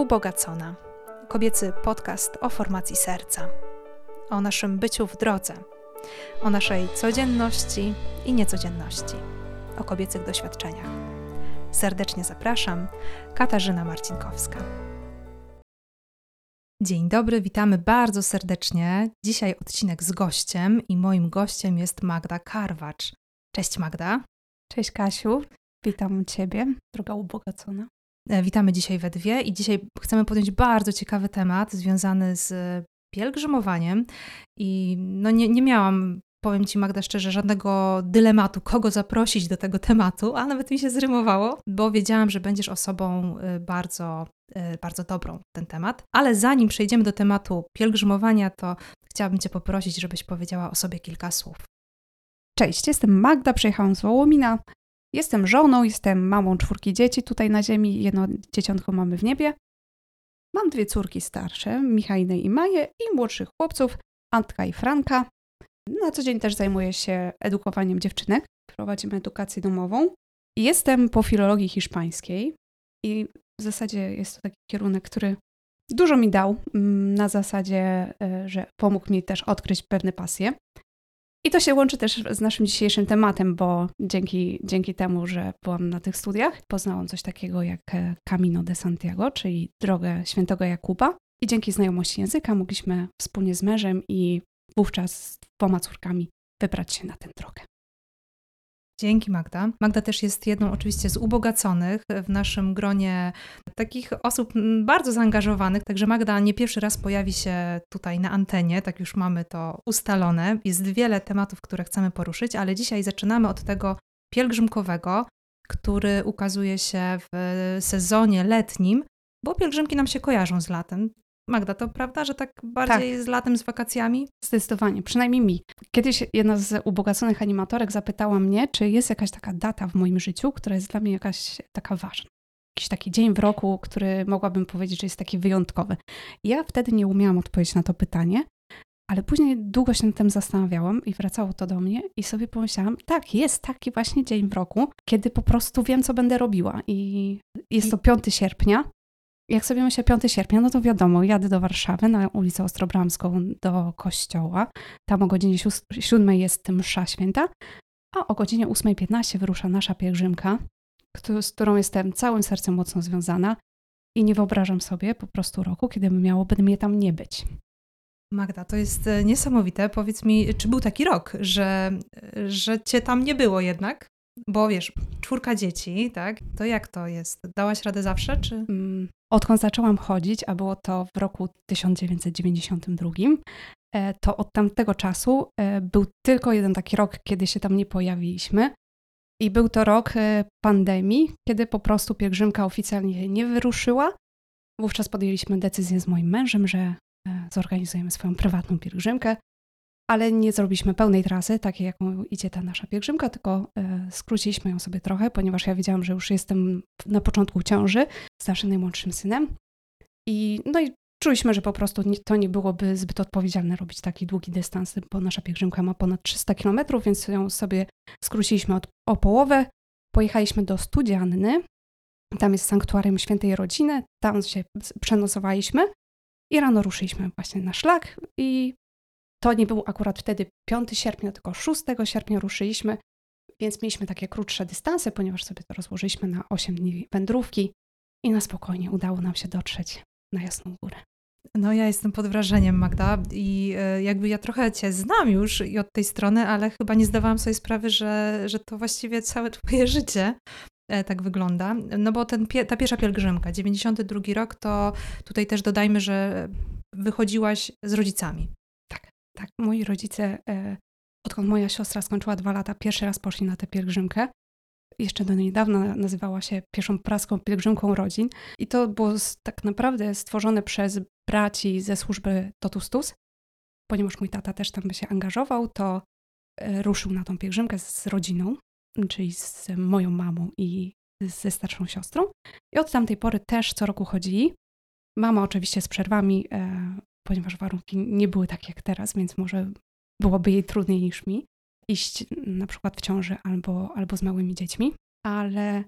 Ubogacona. Kobiecy podcast o formacji serca, o naszym byciu w drodze, o naszej codzienności i niecodzienności, o kobiecych doświadczeniach. Serdecznie zapraszam, Katarzyna Marcinkowska. Dzień dobry, witamy bardzo serdecznie. Dzisiaj odcinek z gościem i moim gościem jest Magda Karwacz. Cześć Magda. Cześć Kasiu, witam Ciebie, droga ubogacona. E, witamy dzisiaj we dwie i dzisiaj chcemy podjąć bardzo ciekawy temat związany z pielgrzymowaniem. I no nie, nie miałam, powiem Ci Magda szczerze, żadnego dylematu, kogo zaprosić do tego tematu, a nawet mi się zrymowało, bo wiedziałam, że będziesz osobą y, bardzo, y, bardzo dobrą ten temat. Ale zanim przejdziemy do tematu pielgrzymowania, to chciałabym Cię poprosić, żebyś powiedziała o sobie kilka słów. Cześć, jestem Magda, przyjechałam z Wołomina. Jestem żoną, jestem mamą czwórki dzieci tutaj na ziemi, jedno dzieciątko mamy w niebie. Mam dwie córki starsze, Michainę i Maję i młodszych chłopców, Antka i Franka. Na co dzień też zajmuję się edukowaniem dziewczynek. Prowadzimy edukację domową. Jestem po filologii hiszpańskiej i w zasadzie jest to taki kierunek, który dużo mi dał, mm, na zasadzie, e, że pomógł mi też odkryć pewne pasje. I to się łączy też z naszym dzisiejszym tematem, bo dzięki, dzięki temu, że byłam na tych studiach, poznałam coś takiego jak e, Camino de Santiago, czyli drogę świętego Jakuba. I dzięki znajomości języka mogliśmy wspólnie z mężem i wówczas z dwoma córkami wybrać się na tę drogę. Dzięki Magda. Magda też jest jedną oczywiście z ubogaconych w naszym gronie takich osób bardzo zaangażowanych, także Magda nie pierwszy raz pojawi się tutaj na antenie, tak już mamy to ustalone. Jest wiele tematów, które chcemy poruszyć, ale dzisiaj zaczynamy od tego pielgrzymkowego, który ukazuje się w sezonie letnim, bo pielgrzymki nam się kojarzą z latem. Magda, to prawda, że tak bardziej tak. z latem, z wakacjami? Zdecydowanie, przynajmniej mi. Kiedyś jedna z ubogaconych animatorek zapytała mnie, czy jest jakaś taka data w moim życiu, która jest dla mnie jakaś taka ważna. Jakiś taki dzień w roku, który mogłabym powiedzieć, że jest taki wyjątkowy. ja wtedy nie umiałam odpowiedzieć na to pytanie, ale później długo się nad tym zastanawiałam i wracało to do mnie i sobie pomyślałam, tak, jest taki właśnie dzień w roku, kiedy po prostu wiem, co będę robiła. I jest to 5 sierpnia, jak sobie myślę 5 sierpnia, no to wiadomo, jadę do Warszawy na ulicę Ostrobramską do kościoła. Tam o godzinie 7 jest msza święta, a o godzinie 8.15 wyrusza nasza pielgrzymka, z którą jestem całym sercem mocno związana i nie wyobrażam sobie po prostu roku, kiedy miałoby mnie tam nie być. Magda, to jest e, niesamowite. Powiedz mi, czy był taki rok, że, że cię tam nie było jednak? Bo wiesz, czwórka dzieci, tak? To jak to jest? Dałaś radę zawsze, czy? Mm, odkąd zaczęłam chodzić, a było to w roku 1992, e, to od tamtego czasu e, był tylko jeden taki rok, kiedy się tam nie pojawiliśmy. I był to rok e, pandemii, kiedy po prostu pielgrzymka oficjalnie nie wyruszyła. Wówczas podjęliśmy decyzję z moim mężem, że zorganizujemy swoją prywatną pielgrzymkę ale nie zrobiliśmy pełnej trasy, takiej jaką idzie ta nasza pielgrzymka, tylko e, skróciliśmy ją sobie trochę, ponieważ ja wiedziałam, że już jestem na początku ciąży z naszym najmłodszym synem. I, no i czuliśmy, że po prostu to nie byłoby zbyt odpowiedzialne robić taki długi dystans, bo nasza pielgrzymka ma ponad 300 km, więc ją sobie skróciliśmy od, o połowę. Pojechaliśmy do Studzianny, tam jest sanktuarium świętej rodziny, tam się przenocowaliśmy i rano ruszyliśmy właśnie na szlak i to nie był akurat wtedy 5 sierpnia, tylko 6 sierpnia ruszyliśmy, więc mieliśmy takie krótsze dystanse, ponieważ sobie to rozłożyliśmy na 8 dni wędrówki i na spokojnie udało nam się dotrzeć na Jasną Górę. No ja jestem pod wrażeniem, Magda, i e, jakby ja trochę Cię znam już i od tej strony, ale chyba nie zdawałam sobie sprawy, że, że to właściwie całe Twoje życie e, tak wygląda. No bo ten, ta pierwsza pielgrzymka, 92 rok, to tutaj też dodajmy, że wychodziłaś z rodzicami. Tak, moi rodzice, e, odkąd moja siostra skończyła dwa lata, pierwszy raz poszli na tę pielgrzymkę. Jeszcze do niedawna nazywała się pierwszą praską pielgrzymką rodzin. I to było tak naprawdę stworzone przez braci ze służby Totustus. Ponieważ mój tata też tam by się angażował, to e, ruszył na tą pielgrzymkę z rodziną, czyli z moją mamą i ze starszą siostrą. I od tamtej pory też co roku chodzili. Mama oczywiście z przerwami e, ponieważ warunki nie były takie jak teraz, więc może byłoby jej trudniej niż mi iść na przykład w ciąży albo, albo z małymi dziećmi. Ale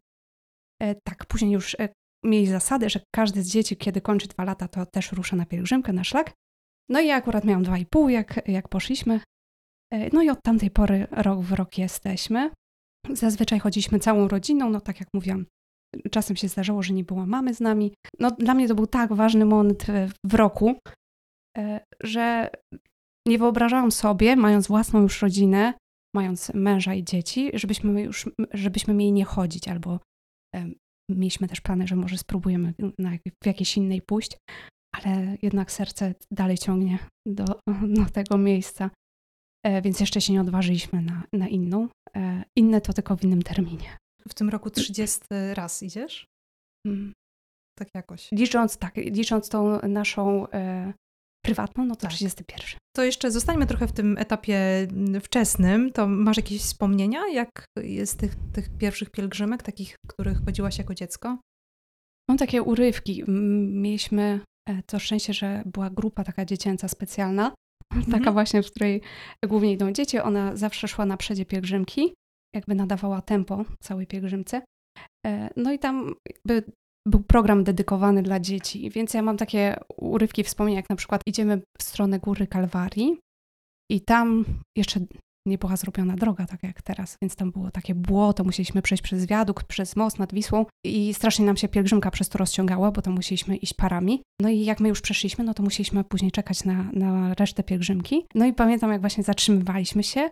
e, tak, później już e, mieli zasadę, że każde z dzieci, kiedy kończy dwa lata, to też rusza na pielgrzymkę, na szlak. No i ja akurat miałam dwa i pół, jak, jak poszliśmy. E, no i od tamtej pory rok w rok jesteśmy. Zazwyczaj chodziliśmy całą rodziną, no tak jak mówiłam, czasem się zdarzało, że nie była mamy z nami. No dla mnie to był tak ważny moment w roku, że nie wyobrażałam sobie, mając własną już rodzinę, mając męża i dzieci, żebyśmy już, żebyśmy mieli nie chodzić, albo mieliśmy też plany, że może spróbujemy na, w jakiejś innej pójść, ale jednak serce dalej ciągnie do, do tego miejsca, e, więc jeszcze się nie odważyliśmy na, na inną. E, inne to tylko w innym terminie. W tym roku 30 raz idziesz? Hmm. Tak jakoś. Licząc, tak, licząc tą naszą e, prywatną, no to tak. 31. To jeszcze zostańmy trochę w tym etapie mm, wczesnym. To masz jakieś wspomnienia, jak jest tych, tych pierwszych pielgrzymek, takich, w których chodziłaś jako dziecko? Mam takie urywki. Mieliśmy e, to szczęście, że była grupa taka dziecięca specjalna, mhm. taka właśnie, w której głównie idą dzieci. Ona zawsze szła na przedzie pielgrzymki, jakby nadawała tempo całej pielgrzymce. E, no i tam jakby był program dedykowany dla dzieci, więc ja mam takie urywki wspomnień, jak na przykład idziemy w stronę góry Kalwarii i tam jeszcze nie była zrobiona droga, tak jak teraz, więc tam było takie błoto, musieliśmy przejść przez wiadukt, przez most nad Wisłą i strasznie nam się pielgrzymka przez to rozciągała, bo to musieliśmy iść parami. No i jak my już przeszliśmy, no to musieliśmy później czekać na, na resztę pielgrzymki. No i pamiętam, jak właśnie zatrzymywaliśmy się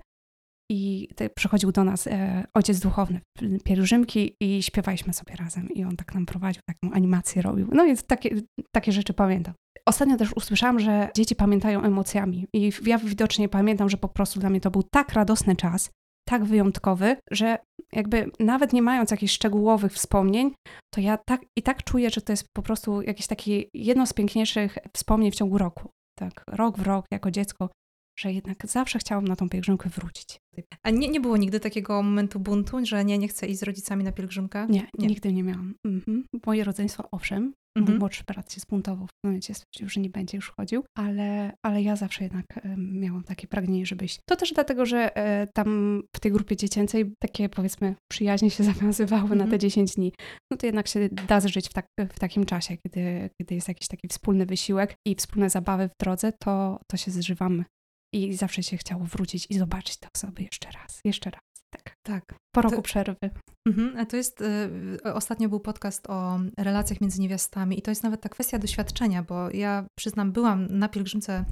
i przychodził do nas e, ojciec duchowny pielgrzymki i śpiewaliśmy sobie razem i on tak nam prowadził, taką animację robił. No więc takie, takie rzeczy pamiętam. Ostatnio też usłyszałam, że dzieci pamiętają emocjami i ja widocznie pamiętam, że po prostu dla mnie to był tak radosny czas, tak wyjątkowy, że jakby nawet nie mając jakichś szczegółowych wspomnień, to ja tak i tak czuję, że to jest po prostu jakieś takie jedno z piękniejszych wspomnień w ciągu roku. Tak, rok w rok jako dziecko że jednak zawsze chciałam na tą pielgrzymkę wrócić. A nie, nie było nigdy takiego momentu buntu, że nie, nie chcę iść z rodzicami na pielgrzymkę? Nie, nie. nigdy nie miałam. Mhm. Moje rodzeństwo, owszem, mhm. młodszy brat się zbuntował w momencie, stwierdził, że nie będzie już chodził, ale, ale ja zawsze jednak miałam takie pragnienie, żeby iść. To też dlatego, że e, tam w tej grupie dziecięcej takie powiedzmy przyjaźnie się zawiązywały mhm. na te 10 dni. No to jednak się da zżyć w, tak, w takim czasie, kiedy, kiedy jest jakiś taki wspólny wysiłek i wspólne zabawy w drodze, to, to się zżywamy. I zawsze się chciało wrócić i zobaczyć te osoby jeszcze raz, jeszcze raz. Tak, tak. Po roku to, przerwy. Mhm, a to jest, y, ostatnio był podcast o relacjach między niewiastami i to jest nawet ta kwestia doświadczenia, bo ja przyznam, byłam na pielgrzymce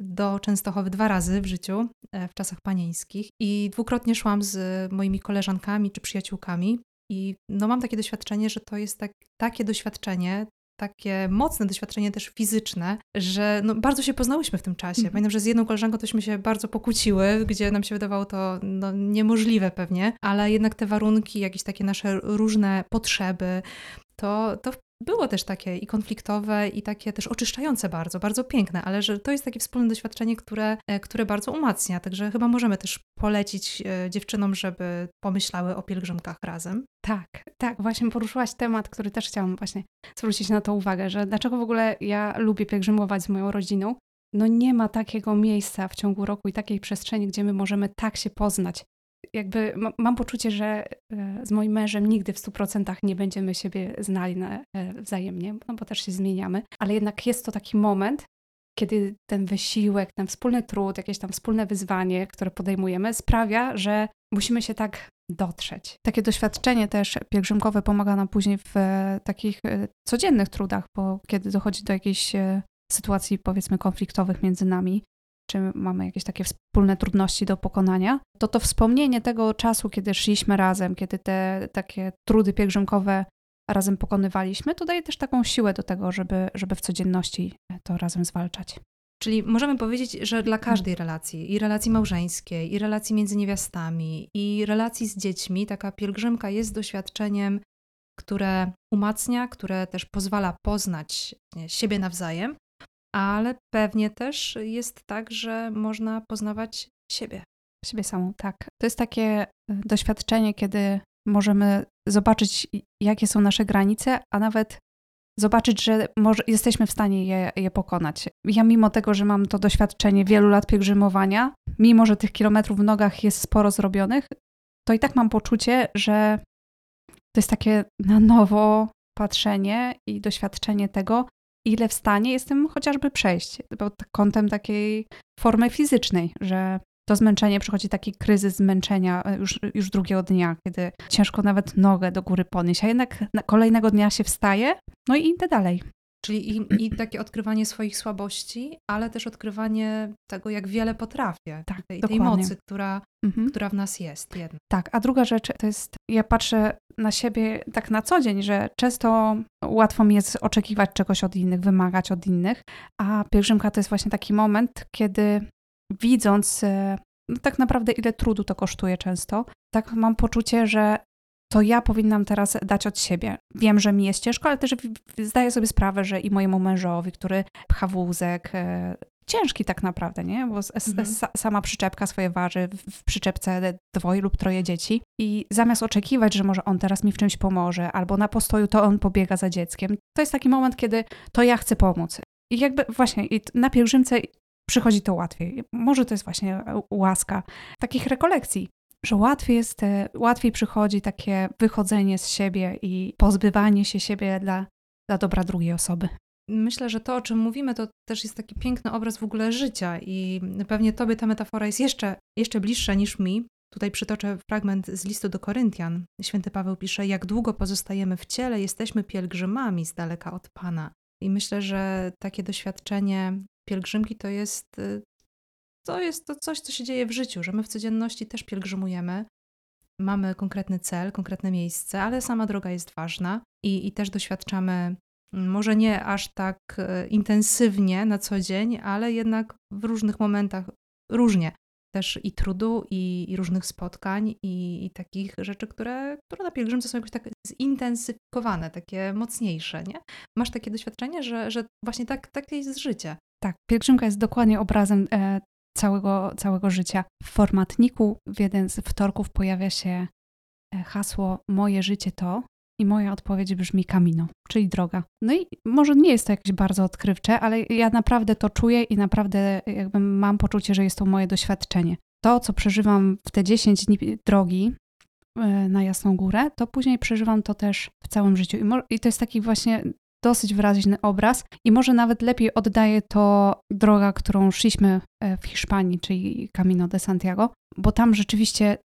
do Częstochowy dwa razy w życiu, e, w czasach panieńskich i dwukrotnie szłam z moimi koleżankami czy przyjaciółkami i no mam takie doświadczenie, że to jest tak, takie doświadczenie, takie mocne doświadczenie też fizyczne, że no, bardzo się poznałyśmy w tym czasie. Mm. Pamiętam, że z jedną koleżanką tośmy się bardzo pokłóciły, gdzie nam się wydawało to no, niemożliwe pewnie, ale jednak te warunki, jakieś takie nasze różne potrzeby, to, to było też takie i konfliktowe, i takie też oczyszczające bardzo, bardzo piękne, ale że to jest takie wspólne doświadczenie, które, e, które bardzo umacnia. Także chyba możemy też polecić e, dziewczynom, żeby pomyślały o pielgrzymkach razem. Tak, tak, właśnie poruszyłaś temat, który też chciałam właśnie zwrócić na to uwagę, że dlaczego w ogóle ja lubię pielgrzymować z moją rodziną. No nie ma takiego miejsca w ciągu roku i takiej przestrzeni, gdzie my możemy tak się poznać, jakby mam poczucie, że e, z moim mężem nigdy w 100% nie będziemy siebie znali na, e, wzajemnie, no bo też się zmieniamy, ale jednak jest to taki moment, kiedy ten wysiłek, ten wspólny trud, jakieś tam wspólne wyzwanie, które podejmujemy, sprawia, że musimy się tak dotrzeć. Takie doświadczenie też pielgrzymkowe pomaga nam później w e, takich codziennych trudach, bo kiedy dochodzi do jakiejś sytuacji, powiedzmy, konfliktowych między nami, czy mamy jakieś takie wspólne trudności do pokonania, to to wspomnienie tego czasu, kiedy szliśmy razem, kiedy te takie trudy pielgrzymkowe razem pokonywaliśmy, to daje też taką siłę do tego, żeby, żeby w codzienności to razem zwalczać. Czyli możemy powiedzieć, że dla każdej relacji, i relacji małżeńskiej, i relacji między niewiastami, i relacji z dziećmi, taka pielgrzymka jest doświadczeniem, które umacnia, które też pozwala poznać siebie nawzajem, ale pewnie też jest tak, że można poznawać siebie. Siebie samą, tak. To jest takie e, doświadczenie, kiedy możemy zobaczyć, jakie są nasze granice, a nawet zobaczyć, że może jesteśmy w stanie je, je pokonać. Ja mimo tego, że mam to doświadczenie wielu lat pielgrzymowania, mimo że tych kilometrów w nogach jest sporo zrobionych, to i tak mam poczucie, że to jest takie na nowo patrzenie i doświadczenie tego, ile w stanie jestem chociażby przejść pod kątem takiej formy fizycznej, że to zmęczenie przychodzi taki kryzys zmęczenia e, już, już drugiego dnia, kiedy ciężko nawet nogę do góry podnieść, a jednak kolejnego dnia się wstaje, no i idę dalej. Czyli i, i, takie odkrywanie swoich słabości, ale też odkrywanie tego, jak wiele potrafię. Tak, tej, tej mocy, która, mhm. która w nas jest. Jedna. Tak, a druga rzecz to jest, ja patrzę na siebie tak na co dzień, że często łatwo mi jest oczekiwać czegoś od innych, wymagać od innych, a pielgrzymka to jest właśnie taki moment, kiedy widząc e, no tak naprawdę ile trudu to kosztuje często, tak mam poczucie, że to ja powinnam teraz dać od siebie. Wiem, że mi jest ciężko, ale też zdaję sobie sprawę, że i mojemu mężowi, który pcha wózek, e, ciężki tak naprawdę, nie? Bo mhm. sama przyczepka swoje waży, w przyczepce dwoje lub troje dzieci i zamiast oczekiwać, że może on teraz mi w czymś pomoże, albo na postoju to on pobiega za dzieckiem, to jest taki moment, kiedy to ja chcę pomóc. I jakby właśnie i na pielgrzymce przychodzi to łatwiej. Może to jest właśnie łaska takich rekolekcji, że łatwiej jest, łatwiej przychodzi takie wychodzenie z siebie i pozbywanie się siebie dla, dla dobra drugiej osoby. Myślę, że to, o czym mówimy, to też jest taki piękny obraz w ogóle życia i pewnie tobie ta metafora jest jeszcze, jeszcze bliższa niż mi. Tutaj przytoczę fragment z listu do Koryntian. Święty Paweł pisze: Jak długo pozostajemy w ciele, jesteśmy pielgrzymami z daleka od Pana. I myślę, że takie doświadczenie pielgrzymki to jest, y, to jest to coś, co się dzieje w życiu, że my w codzienności też pielgrzymujemy. Mamy konkretny cel, konkretne miejsce, ale sama droga jest ważna i, i też doświadczamy, może nie aż tak y, intensywnie na co dzień, ale jednak w różnych momentach różnie. Też i trudu, i, i różnych spotkań, i, i, takich rzeczy, które, które na pielgrzymce są jakoś tak zintensyfikowane, takie mocniejsze. Nie? Masz takie doświadczenie, że, że właśnie tak, takie jest życie. Tak, pielgrzymka jest dokładnie obrazem e, całego, całego życia. W formatniku w jeden z wtorków pojawia się e, hasło Moje życie to i moja odpowiedź brzmi Camino, czyli droga. No i może nie jest to jakieś bardzo odkrywcze, ale ja naprawdę to czuję i naprawdę jakby mam poczucie, że jest to moje doświadczenie. To, co przeżywam w te 10 dni drogi e, na Jasną Górę, to później przeżywam to też w całym życiu. I, i to jest taki właśnie dosyć wyraźny obraz i może nawet lepiej oddaje to droga, którą szliśmy e, w Hiszpanii, czyli Camino de Santiago, bo tam rzeczywiście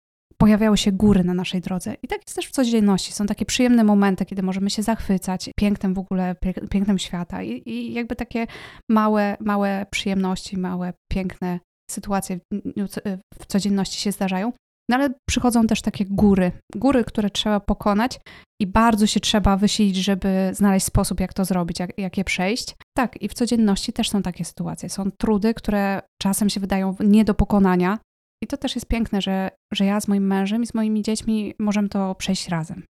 pojawiały się góry na naszej drodze. I tak jest też w codzienności. Są takie przyjemne momenty, kiedy możemy się zachwycać pięknem w ogóle, pięknem świata i, i jakby takie małe, małe przyjemności, małe, piękne sytuacje w codzienności się zdarzają. No ale przychodzą też takie góry, góry, które trzeba pokonać i bardzo się trzeba wysilić, żeby znaleźć sposób, jak to zrobić, jak, jak je przejść. Tak, i w codzienności też są takie sytuacje. Są trudy, które czasem się wydają nie do pokonania. I to też jest piękne, że, że ja z moim mężem i z moimi dziećmi możemy to przejść razem.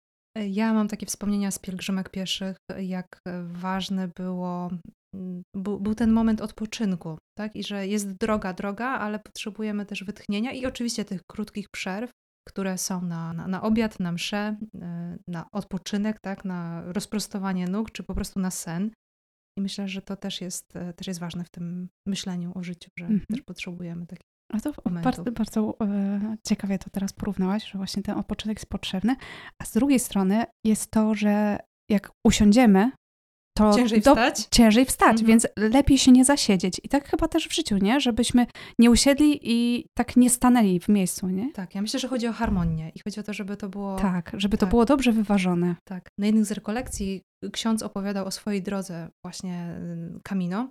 Ja mam takie wspomnienia z pielgrzymek pieszych, jak ważne było był, był ten moment odpoczynku, tak? I że jest droga, droga, ale potrzebujemy też wytchnienia i oczywiście tych krótkich przerw, które są na, na, na obiad, na mszę, e, na odpoczynek, tak? Na rozprostowanie nóg, czy po prostu na sen. I myślę, że to też jest, e, też jest ważne w tym myśleniu o życiu, że mhm. też potrzebujemy takich a to bardzo, bardzo e, ciekawie to teraz porównałaś, że właśnie ten odpoczynek jest potrzebny. A z drugiej strony jest to, że jak usiądziemy to ciężej do, wstać, ciężej wstać mhm. więc lepiej się nie zasiedzieć. I tak chyba też w życiu, nie? Żebyśmy nie usiedli i tak nie stanęli w miejscu, nie? Tak, ja myślę, że chodzi o harmonię i chodzi o to, żeby to było... Tak, żeby tak. to było dobrze wyważone. Tak. Na jednych z rekolekcji ksiądz opowiadał o swojej drodze właśnie Camino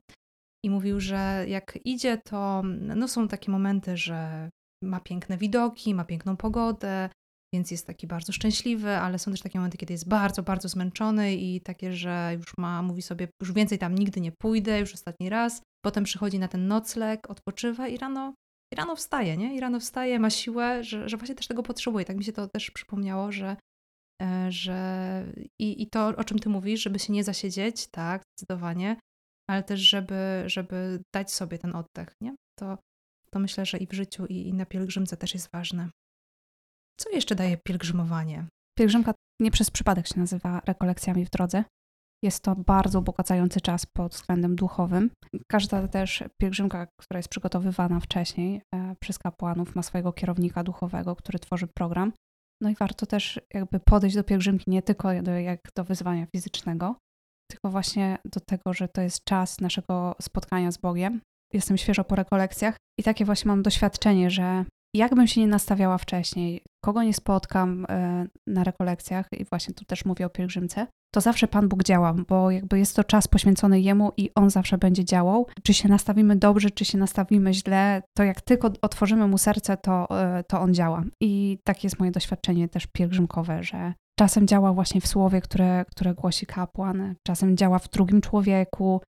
i mówił, że jak idzie, to no są takie momenty, że ma piękne widoki, ma piękną pogodę, więc jest taki bardzo szczęśliwy, ale są też takie momenty, kiedy jest bardzo, bardzo zmęczony i takie, że już ma, mówi sobie, już więcej tam nigdy nie pójdę, już ostatni raz. Potem przychodzi na ten nocleg, odpoczywa i rano, i rano wstaje, nie? I rano wstaje, ma siłę, że, że właśnie też tego potrzebuje. Tak mi się to też przypomniało, że, e, że i, i to, o czym ty mówisz, żeby się nie zasiedzieć, tak, zdecydowanie, ale też, żeby, żeby dać sobie ten oddech, nie? To, to myślę, że i w życiu, i, i na pielgrzymce też jest ważne. Co jeszcze daje pielgrzymowanie? Pielgrzymka nie przez przypadek się nazywa rekolekcjami w drodze. Jest to bardzo ubogacający czas pod względem duchowym. Każda też pielgrzymka, która jest przygotowywana wcześniej e, przez kapłanów, ma swojego kierownika duchowego, który tworzy program. No i warto też jakby podejść do pielgrzymki nie tylko do, jak do wyzwania fizycznego, tylko właśnie do tego, że to jest czas naszego spotkania z Bogiem. Jestem świeżo po rekolekcjach i takie właśnie mam doświadczenie, że jakbym się nie nastawiała wcześniej, kogo nie spotkam e, na rekolekcjach, i właśnie tu też mówię o pielgrzymce, to zawsze Pan Bóg działa, bo jakby jest to czas poświęcony Jemu i On zawsze będzie działał. Czy się nastawimy dobrze, czy się nastawimy źle, to jak tylko otworzymy Mu serce, to, e, to On działa. I takie jest moje doświadczenie też pielgrzymkowe, że czasem działa właśnie w słowie, które, które głosi kapłan, czasem działa w drugim człowieku.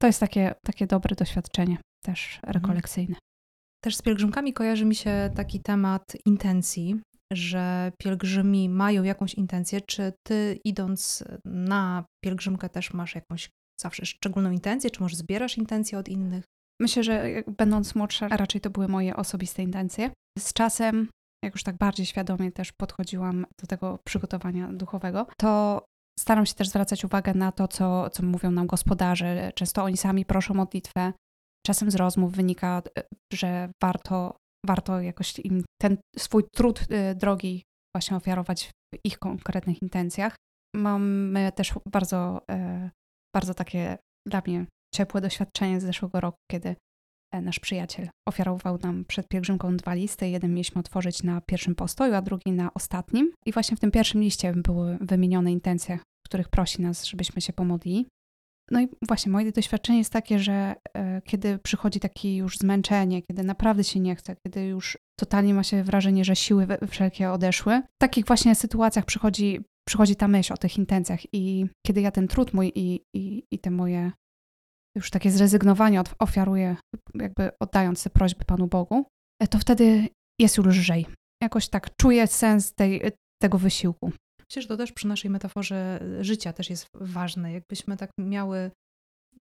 To jest takie, takie dobre doświadczenie też mhm. rekolekcyjne. Też z pielgrzymkami kojarzy mi się taki temat intencji, że pielgrzymi mają jakąś intencję. Czy ty idąc na pielgrzymkę też masz jakąś zawsze szczególną intencję, czy może zbierasz intencje od innych? Myślę, że będąc młodsza, raczej to były moje osobiste intencje. Z czasem, jak już tak bardziej świadomie też podchodziłam do tego przygotowania duchowego, to staram się też zwracać uwagę na to, co, co mówią nam gospodarze. Często oni sami proszą modlitwę, czasem z rozmów wynika, e, że warto, warto jakoś im ten swój trud e, drogi właśnie ofiarować w ich konkretnych intencjach. Mamy też bardzo, e, bardzo takie dla mnie ciepłe doświadczenie z zeszłego roku, kiedy nasz przyjaciel ofiarował nam przed pielgrzymką dwa listy. Jeden mieliśmy otworzyć na pierwszym postoju, a drugi na ostatnim. I właśnie w tym pierwszym liście były wymienione intencje, w których prosi nas, żebyśmy się pomodlili. No i właśnie moje doświadczenie jest takie, że e, kiedy przychodzi takie już zmęczenie, kiedy naprawdę się nie chce, kiedy już totalnie ma się wrażenie, że siły wszelkie odeszły, w takich właśnie sytuacjach przychodzi, przychodzi ta myśl o tych intencjach i kiedy ja ten trud mój i, i, i te moje już takie zrezygnowanie od, ofiaruję, jakby oddając te prośby Panu Bogu, e, to wtedy jest już lżej. Jakoś tak czuję sens tej, tego wysiłku. Myślę, że to też przy naszej metaforze życia też jest ważne. Jakbyśmy tak miały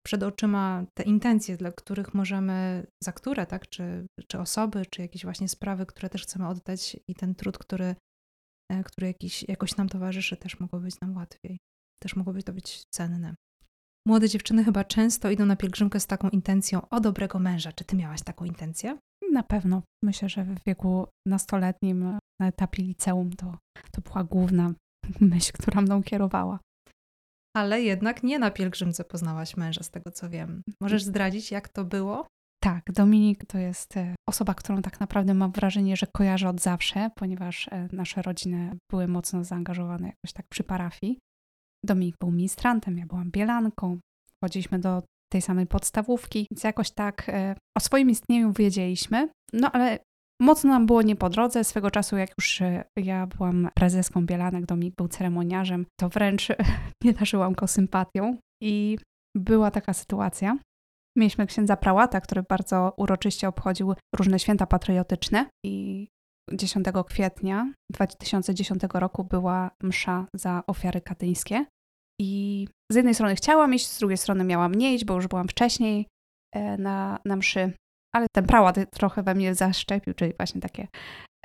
przed oczyma te intencje, dla których możemy, za które, tak, czy, czy osoby, czy jakieś właśnie sprawy, które też chcemy oddać i ten trud, który, e, który jakiś, jakoś nam towarzyszy, też mogło być nam łatwiej. Też mogłoby to być cenne. Młode dziewczyny chyba często idą na pielgrzymkę z taką intencją o dobrego męża. Czy ty miałaś taką intencję? Na pewno. Myślę, że w wieku nastoletnim, na etapie liceum, to, to była główna myśl, która mną kierowała. Ale jednak nie na pielgrzymce poznałaś męża, z tego co wiem. Możesz zdradzić, jak to było? Tak, Dominik to jest e, osoba, którą tak naprawdę mam wrażenie, że kojarzę od zawsze, ponieważ e, nasze rodziny były mocno zaangażowane jakoś tak przy parafii. Dominik był ministrantem, ja byłam bielanką, chodziliśmy do tej samej podstawówki, więc jakoś tak e, o swoim istnieniu wiedzieliśmy, no ale Mocno nam było nie po drodze. Swego czasu, jak już e, ja byłam prezeską Bielanek, Dominik był ceremoniarzem, to wręcz nie darzyłam go sympatią. I była taka sytuacja. Mieliśmy księdza prałata, który bardzo uroczyście obchodził różne święta patriotyczne i 10 kwietnia 2010 roku była msza za ofiary katyńskie. I z jednej strony chciałam iść, z drugiej strony miałam nie iść, bo już byłam wcześniej e, na, na mszy ale ten prałat trochę we mnie zaszczepił, czyli właśnie takie,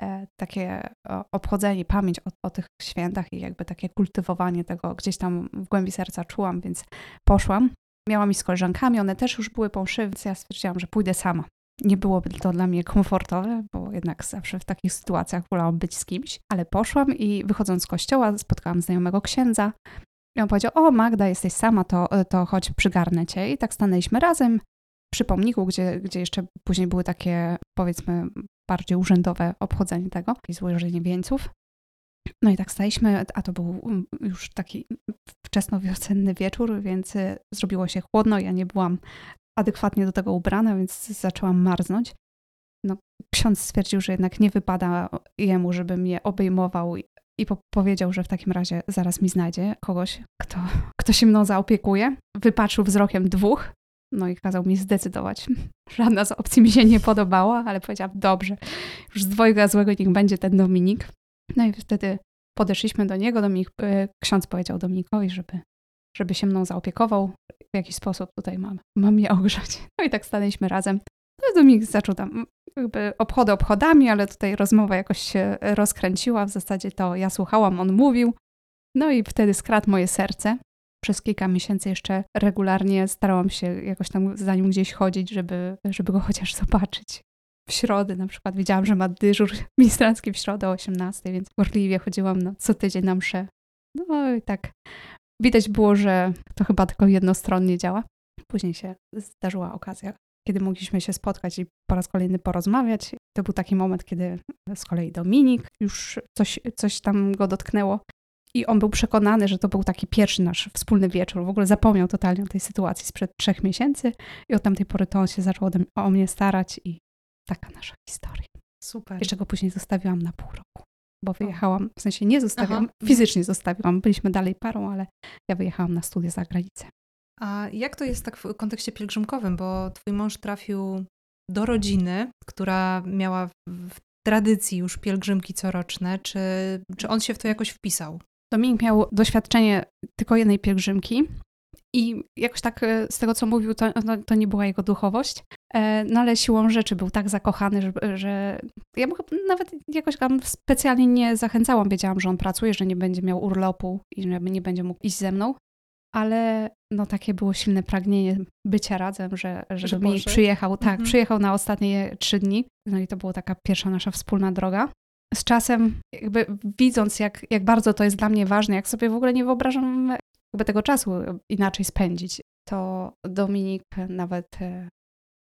e, takie obchodzenie, pamięć o, o, tych świętach i jakby takie kultywowanie tego gdzieś tam w głębi serca czułam, więc poszłam. Miałam iść z koleżankami, one też już były po mszy, więc ja stwierdziłam, że pójdę sama. Nie byłoby to dla mnie komfortowe, bo jednak zawsze w takich sytuacjach wolałam być z kimś, ale poszłam i wychodząc z kościoła spotkałam znajomego księdza. I on powiedział, o Magda, jesteś sama, to, to chodź, przygarnę cię. I tak stanęliśmy razem, przy pomniku, gdzie, gdzie jeszcze później były takie, powiedzmy, bardziej urzędowe obchodzenie tego, i złożenie wieńców. No i tak staliśmy, a to był mm, już taki wczesnowiosenny wieczór, więc y, zrobiło się chłodno. Ja nie byłam adekwatnie do tego ubrana, więc zaczęłam marznąć. No, ksiądz stwierdził, że jednak nie wypada jemu, żeby mnie obejmował i po powiedział, że w takim razie zaraz mi znajdzie kogoś, kto, kto się mną zaopiekuje. Wypatrzył wzrokiem dwóch, no i kazał mi zdecydować. Żadna z opcji mi się nie podobała, ale powiedziałam, dobrze, już z dwojga złego niech będzie ten Dominik. No i wtedy podeszliśmy do niego, Dominik, e, ksiądz powiedział Dominikowi, żeby, żeby się mną zaopiekował, w jakiś sposób tutaj mam, mam je ogrzać. No i tak stanęliśmy razem. No i Dominik zaczął tam jakby obchody obchodami, ale tutaj rozmowa jakoś się rozkręciła. W zasadzie to ja słuchałam, on mówił. No i wtedy skradł moje serce przez kilka miesięcy jeszcze regularnie starałam się jakoś tam za nim gdzieś chodzić, żeby, żeby go chociaż zobaczyć. w środę na przykład widziałam, że ma dyżur ministrancki w środę o 18, więc gorliwie chodziłam no, co tydzień na mszę. No i tak widać było, że to chyba tylko jednostronnie działa. Później się zdarzyła okazja, kiedy mogliśmy się spotkać i po raz kolejny porozmawiać. To był taki moment, kiedy z kolei Dominik już coś, coś tam go dotknęło. I on był przekonany, że to był taki pierwszy nasz wspólny wieczór. W ogóle zapomniał totalnie o tej sytuacji sprzed trzech miesięcy i od tamtej pory to on się zaczął o mnie starać i taka nasza historia. Super. Jeszcze go później zostawiłam na pół roku, bo wyjechałam, w sensie nie zostawiłam, Aha. fizycznie zostawiłam. Byliśmy dalej parą, ale ja wyjechałam na studia za granicę. A jak to jest tak w kontekście pielgrzymkowym, bo twój mąż trafił do rodziny, która miała w tradycji już pielgrzymki coroczne, czy, czy on się w to jakoś wpisał? Dominik miał doświadczenie tylko jednej pielgrzymki i jakoś tak e, z tego, co mówił, to, to nie była jego duchowość, e, no ale siłą rzeczy był tak zakochany, że, że ja mu nawet jakoś tam specjalnie nie zachęcałam. Wiedziałam, że on pracuje, że nie będzie miał urlopu i że nie będzie mógł iść ze mną, ale no takie było silne pragnienie bycia razem, że, że, poszedł. przyjechał, tak, Mhm. przyjechał na ostatnie trzy dni, no i to była taka pierwsza nasza wspólna droga. Z czasem, jakby widząc, jak, jak bardzo to jest dla mnie ważne, jak sobie w ogóle nie wyobrażam jakby tego czasu inaczej spędzić, to Dominik nawet e,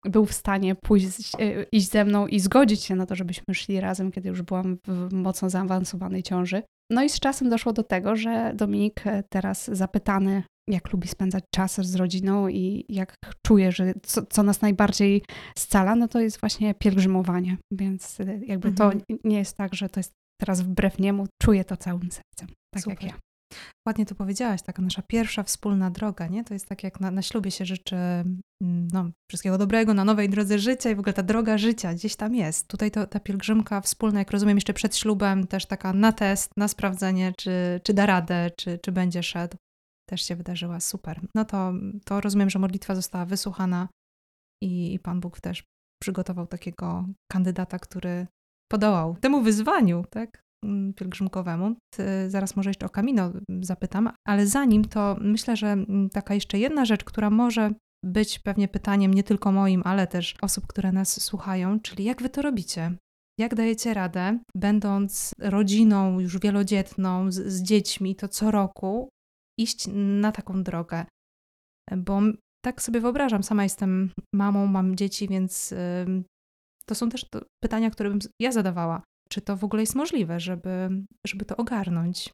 był w stanie pójść, e, iść ze mną i zgodzić się na to, żebyśmy szli razem, kiedy już byłam w mocno zaawansowanej ciąży. No i z czasem doszło do tego, że Dominik e, teraz zapytany, jak lubi spędzać czas z rodziną i jak czuje, że co, co nas najbardziej scala, no to jest właśnie pielgrzymowanie. Więc e, jakby Mhm. to nie jest tak, że to jest teraz wbrew niemu, czuję to całym sercem, tak jak Super. ja. Ładnie to powiedziałaś, taka nasza pierwsza wspólna droga, nie? To jest tak jak na, na ślubie się życzy mm, no, wszystkiego dobrego na nowej drodze życia i w ogóle ta droga życia gdzieś tam jest. Tutaj to, ta pielgrzymka wspólna, jak rozumiem, jeszcze przed ślubem, też taka na test, na sprawdzenie, czy, czy da radę, czy, czy będzie szedł, też się wydarzyła. Super. No to, to rozumiem, że modlitwa została wysłuchana i, i Pan Bóg też przygotował takiego kandydata, który podołał temu wyzwaniu, tak? Mm, pielgrzymkowemu. Zaraz może jeszcze o Kamino zapytam, ale zanim to myślę, że mm, taka jeszcze jedna rzecz, która może być pewnie pytaniem nie tylko moim, ale też osób, które nas słuchają, czyli jak wy to robicie? Jak dajecie radę, będąc rodziną już wielodzietną, z, z dziećmi, to co roku iść na taką drogę? Bo tak sobie wyobrażam, sama jestem mamą, mam dzieci, więc to są też to pytania, które bym ja zadawała. Czy to w ogóle jest możliwe, żeby, żeby to ogarnąć?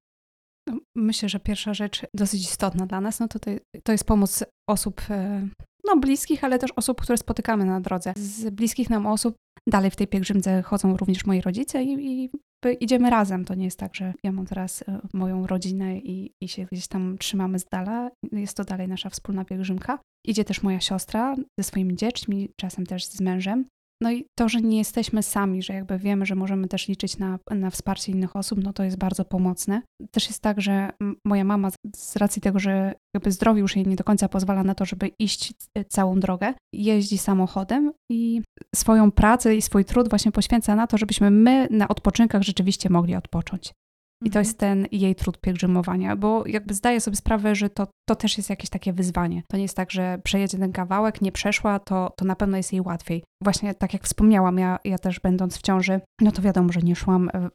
No, myślę, że pierwsza rzecz dosyć istotna dla nas, no to, to, jest pomoc osób e, no, bliskich, ale też osób, które spotykamy na drodze. Z bliskich nam osób dalej w tej pielgrzymce chodzą również moi rodzice i, i idziemy razem. To nie jest tak, że ja mam teraz e, moją rodzinę i, i się gdzieś tam trzymamy z dala. Jest to dalej nasza wspólna pielgrzymka. Idzie też moja siostra ze swoimi dziećmi, czasem też z mężem. No i to, że nie jesteśmy sami, że jakby wiemy, że możemy też liczyć na, na wsparcie innych osób, no to jest bardzo pomocne. Też jest tak, że moja mama z- racji tego, że jakby zdrowie już jej nie do końca pozwala na to, żeby iść c- całą drogę, jeździ samochodem i swoją pracę i swój trud właśnie poświęca na to, żebyśmy my na odpoczynkach rzeczywiście mogli odpocząć. I to Mhm. jest ten jej trud pielgrzymowania, bo jakby zdaję sobie sprawę, że to, to też jest jakieś takie wyzwanie. To nie jest tak, że przejedzie ten kawałek, nie przeszła, to, to na pewno jest jej łatwiej. Właśnie tak jak wspomniałam, ja, ja też będąc w ciąży, no to wiadomo, że nie szłam e,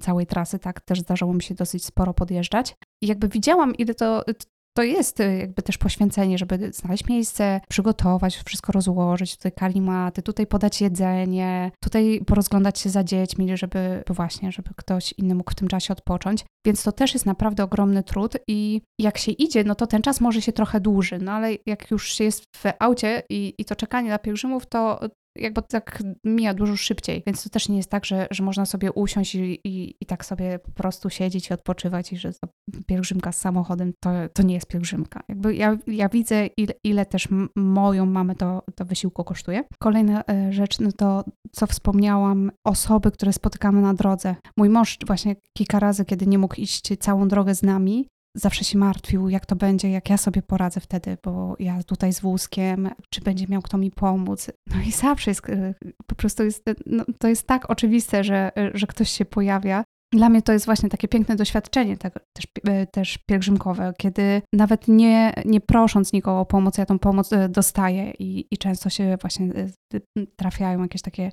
całej trasy, tak, też zdarzało mi się dosyć sporo podjeżdżać. I jakby widziałam, ile to, to jest e, jakby też poświęcenie, żeby znaleźć miejsce, przygotować, wszystko rozłożyć, tutaj kalimaty, tutaj podać jedzenie, tutaj porozglądać się za dziećmi, żeby właśnie, żeby ktoś inny mógł w tym czasie odpocząć. Więc to też jest naprawdę ogromny trud i jak się idzie, no to ten czas może się trochę dłuży, no ale jak już się jest w aucie i, i to czekanie na pielgrzymów, to jakby tak mija dużo szybciej, więc to też nie jest tak, że, że można sobie usiąść i, i, i tak sobie po prostu siedzieć i odpoczywać i że pielgrzymka z samochodem to, to nie jest pielgrzymka. Jakby ja, ja widzę, ile, ile też moją mamę to, to wysiłku kosztuje. Kolejna e, rzecz, no to co wspomniałam, osoby, które spotykamy na drodze. Mój mąż właśnie kilka razy, kiedy nie mógł iść całą drogę z nami, zawsze się martwił, jak to będzie, jak ja sobie poradzę wtedy, bo ja tutaj z wózkiem, czy będzie miał kto mi pomóc. No i zawsze jest, e, po prostu jest, no, to jest tak oczywiste, że, że ktoś się pojawia. Dla mnie to jest właśnie takie piękne doświadczenie też, też pielgrzymkowe, kiedy nawet nie, nie prosząc nikogo o pomoc, ja tą pomoc dostaję i, i często się właśnie trafiają jakieś takie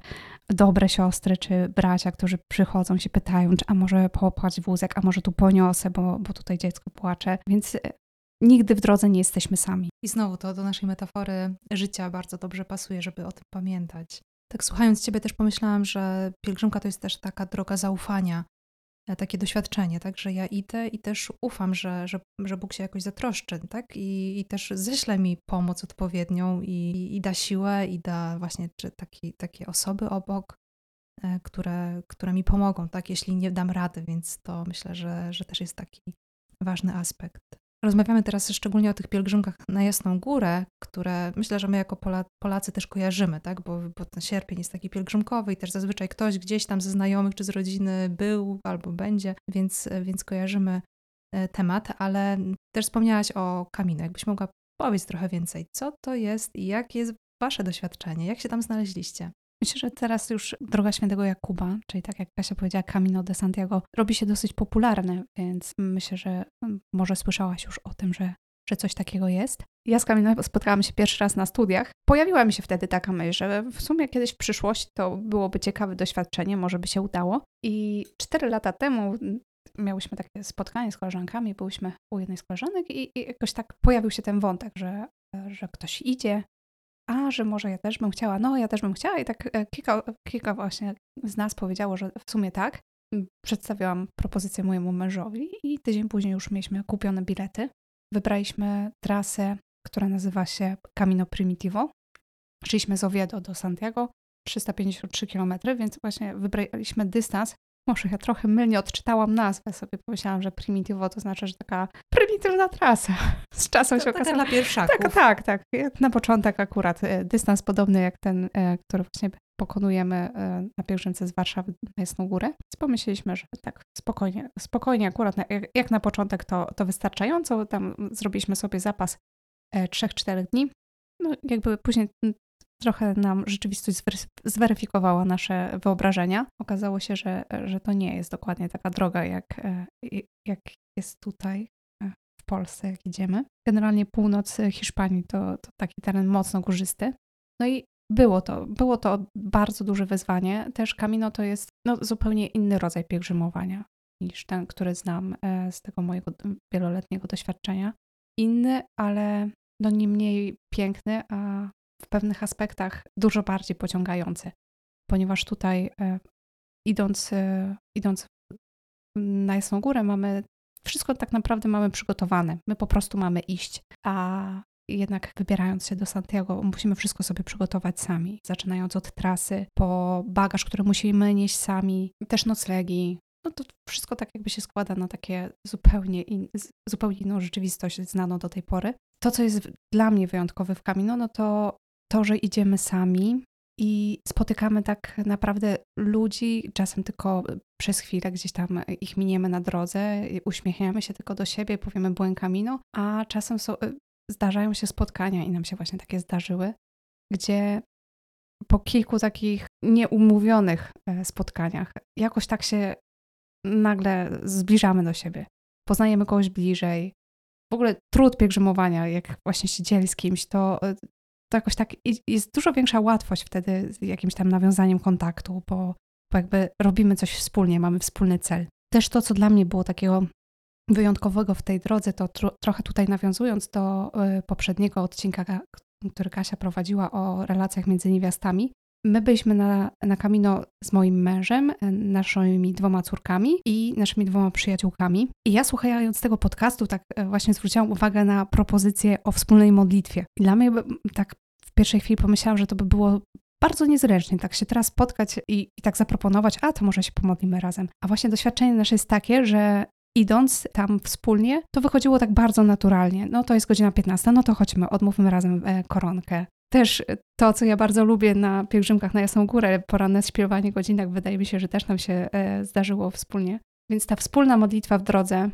dobre siostry czy bracia, którzy przychodzą się pytają, czy a może popchać wózek, a może tu poniosę, bo, bo tutaj dziecko płacze. Więc nigdy w drodze nie jesteśmy sami. I znowu to do naszej metafory życia bardzo dobrze pasuje, żeby o tym pamiętać. Tak słuchając Ciebie też pomyślałam, że pielgrzymka to jest też taka droga zaufania, e, takie doświadczenie, tak, że ja idę i też ufam, że, że, że Bóg się jakoś zatroszczy, tak, I, i też ześle mi pomoc odpowiednią i, i da siłę i da właśnie czy taki, takie osoby obok, e, które, które mi pomogą, tak, jeśli nie dam rady, więc to myślę, że, że też jest taki ważny aspekt. Rozmawiamy teraz szczególnie o tych pielgrzymkach na Jasną Górę, które myślę, że my jako Polacy też kojarzymy, tak? bo, bo ten sierpień jest taki pielgrzymkowy i też zazwyczaj ktoś gdzieś tam ze znajomych czy z rodziny był albo będzie, więc, więc kojarzymy e, temat, ale też wspomniałaś o kaminie. Jakbyś mogła powiedzieć trochę więcej, co to jest i jakie jest Wasze doświadczenie, jak się tam znaleźliście? Myślę, że teraz już droga świętego Jakuba, czyli tak jak Kasia powiedziała, Camino de Santiago, robi się dosyć popularny, więc myślę, że mm, może słyszałaś już o tym, że, że coś takiego jest. Ja z Camino spotkałam się pierwszy raz na studiach. Pojawiła mi się wtedy taka myśl, że w sumie kiedyś w przyszłości to byłoby ciekawe doświadczenie, może by się udało. I cztery lata temu mm, miałyśmy takie spotkanie z koleżankami, byłyśmy u jednej z koleżanek i, i jakoś tak pojawił się ten wątek, że, że ktoś idzie, a że może ja też bym chciała, no ja też bym chciała i tak e, kilka, kilka właśnie z nas powiedziało, że w sumie tak. Przedstawiłam propozycję mojemu mężowi i tydzień później już mieliśmy kupione bilety. Wybraliśmy trasę, która nazywa się Camino Primitivo. Szliśmy z Oviedo do Santiago, 353 km, więc właśnie wybraliśmy dystans może ja trochę mylnie odczytałam nazwę, sobie pomyślałam, że primitivo to znaczy, że taka prymitywna trasa. Z czasem to się okazało. dla pierwszaków. Tak, tak, tak. Na początek akurat e, dystans podobny jak ten, e, który właśnie pokonujemy e, na pielgrzymce z Warszawy na Jasną Górę. Więc pomyśleliśmy, że tak spokojnie, spokojnie akurat jak, na początek to, to wystarczająco. Tam zrobiliśmy sobie zapas 3-4 dni. No jakby później trochę nam rzeczywistość zweryfikowała nasze wyobrażenia. Okazało się, że, że to nie jest dokładnie taka droga, jak, e, jak jest tutaj e, w Polsce, jak idziemy. Generalnie północ Hiszpanii to, to taki teren mocno górzysty. No i było to, było to bardzo duże wyzwanie. Też Camino to jest no, zupełnie inny rodzaj pielgrzymowania niż ten, który znam e, z tego mojego wieloletniego doświadczenia. Inny, ale no nie mniej piękny, a w pewnych aspektach dużo bardziej pociągający, ponieważ tutaj e, idąc, e, idąc na Jasną Górę mamy wszystko tak naprawdę mamy przygotowane. My po prostu mamy iść, a jednak wybierając się do Santiago, musimy wszystko sobie przygotować sami. Zaczynając od trasy, po bagaż, który musimy nieść sami, też noclegi. No to wszystko tak jakby się składa na takie zupełnie, in, zupełnie inną rzeczywistość znaną do tej pory. To, co jest dla mnie wyjątkowe w Camino, no to to, że idziemy sami i spotykamy tak naprawdę ludzi, czasem tylko przez chwilę gdzieś tam ich miniemy na drodze, uśmiechniemy się tylko do siebie, powiemy buen camino, a czasem są, y, zdarzają się spotkania i nam się właśnie takie zdarzyły, gdzie po kilku takich nieumówionych e, spotkaniach jakoś tak się nagle zbliżamy do siebie. Poznajemy kogoś bliżej. W ogóle trud pielgrzymowania, jak właśnie się dzieli z kimś, to e, to jakoś tak jest dużo większa łatwość wtedy z jakimś tam nawiązaniem kontaktu, bo, bo jakby robimy coś wspólnie, mamy wspólny cel. Też to, co dla mnie było takiego wyjątkowego w tej drodze, to tro, trochę tutaj nawiązując do y, poprzedniego odcinka, który Kasia prowadziła o relacjach między niewiastami. My byliśmy na, na Camino z moim mężem, naszymi dwoma córkami i naszymi dwoma przyjaciółkami. I ja słuchając tego podcastu, tak e, właśnie zwróciłam uwagę na propozycję o wspólnej modlitwie. I dla mnie tak w pierwszej chwili pomyślałam, że to by było bardzo niezręcznie tak się teraz spotkać i, i tak zaproponować, a to może się pomodlimy razem. A właśnie doświadczenie nasze jest takie, że idąc tam wspólnie, to wychodziło tak bardzo naturalnie. No to jest godzina 15, no to chodźmy, odmówmy razem e, koronkę. Też to, co ja bardzo lubię na pielgrzymkach na Jasną Górę, poranne śpiewanie godzinek, wydaje mi się, że też nam się e, zdarzyło wspólnie. Więc ta wspólna modlitwa w drodze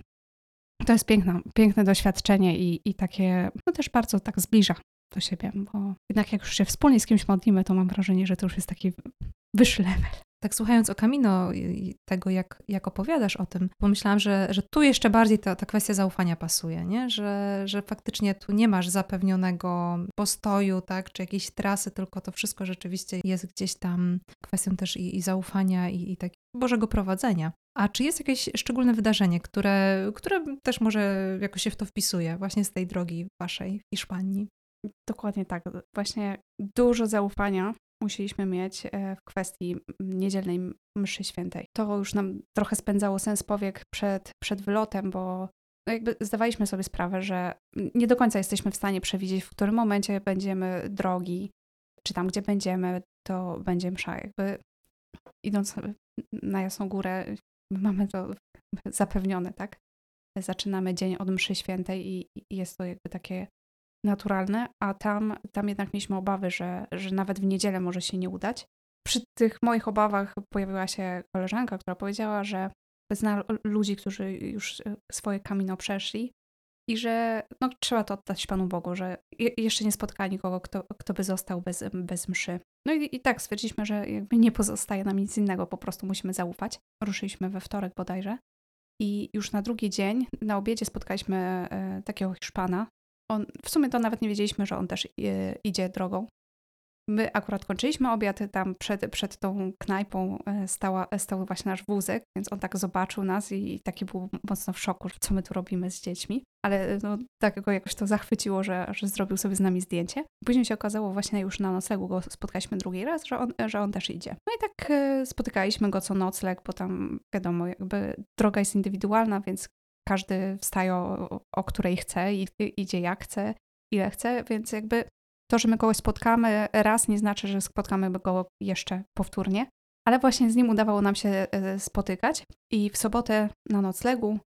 to jest piękne, piękne doświadczenie i, i takie, no też bardzo tak zbliża do siebie, bo jednak jak już się wspólnie z kimś modlimy, to mam wrażenie, że to już jest taki wyższy level. Tak słuchając o Kamino i tego, jak, jak opowiadasz o tym, pomyślałam, że, że tu jeszcze bardziej ta, ta kwestia zaufania pasuje, nie? Że, że faktycznie tu nie masz zapewnionego postoju, tak, czy jakiejś trasy, tylko to wszystko rzeczywiście jest gdzieś tam kwestią też i, i zaufania i, i takiego Bożego prowadzenia. A czy jest jakieś szczególne wydarzenie, które, które też może jakoś się w to wpisuje, właśnie z tej drogi waszej w Hiszpanii? Dokładnie tak. Właśnie dużo zaufania musieliśmy mieć e, w kwestii niedzielnej mszy świętej. To już nam trochę spędzało sens powiek przed, przed wylotem, bo no jakby zdawaliśmy sobie sprawę, że nie do końca jesteśmy w stanie przewidzieć, w którym momencie będziemy drogi, czy tam, gdzie będziemy, to będzie msza. Jakby idąc na Jasną Górę, mamy to zapewnione, tak? Zaczynamy dzień od mszy świętej i jest to jakby takie naturalne, a tam, tam jednak mieliśmy obawy, że, że nawet w niedzielę może się nie udać. Przy tych moich obawach pojawiła się koleżanka, która powiedziała, że zna ludzi, którzy już e, swoje kamino przeszli i że no, trzeba to oddać Panu Bogu, że jeszcze nie spotkali nikogo, kto, kto by został bez, bez mszy. No i, i tak stwierdziliśmy, że jakby nie pozostaje nam nic innego, po prostu musimy zaufać. Ruszyliśmy we wtorek bodajże i już na drugi dzień na obiedzie spotkaliśmy e, takiego Hiszpana, on, w sumie to nawet nie wiedzieliśmy, że on też e, idzie drogą. My akurat kończyliśmy obiad, tam przed, przed tą knajpą e, stała, stał właśnie nasz wózek, więc on tak zobaczył nas i, taki był mocno w szoku, co my tu robimy z dziećmi. Ale no, tak go jakoś to zachwyciło, że, że zrobił sobie z nami zdjęcie. Później się okazało właśnie już na noclegu go spotkaliśmy drugi raz, że on, że on też idzie. No i tak e, spotykaliśmy go co nocleg, bo tam wiadomo, jakby droga jest indywidualna, więc każdy wstaje o, o której chce i idzie jak chce, ile chce, więc jakby to, że my kogoś spotkamy raz, nie znaczy, że spotkamy go jeszcze powtórnie. Ale właśnie z nim udawało nam się e, spotykać i w sobotę na noclegu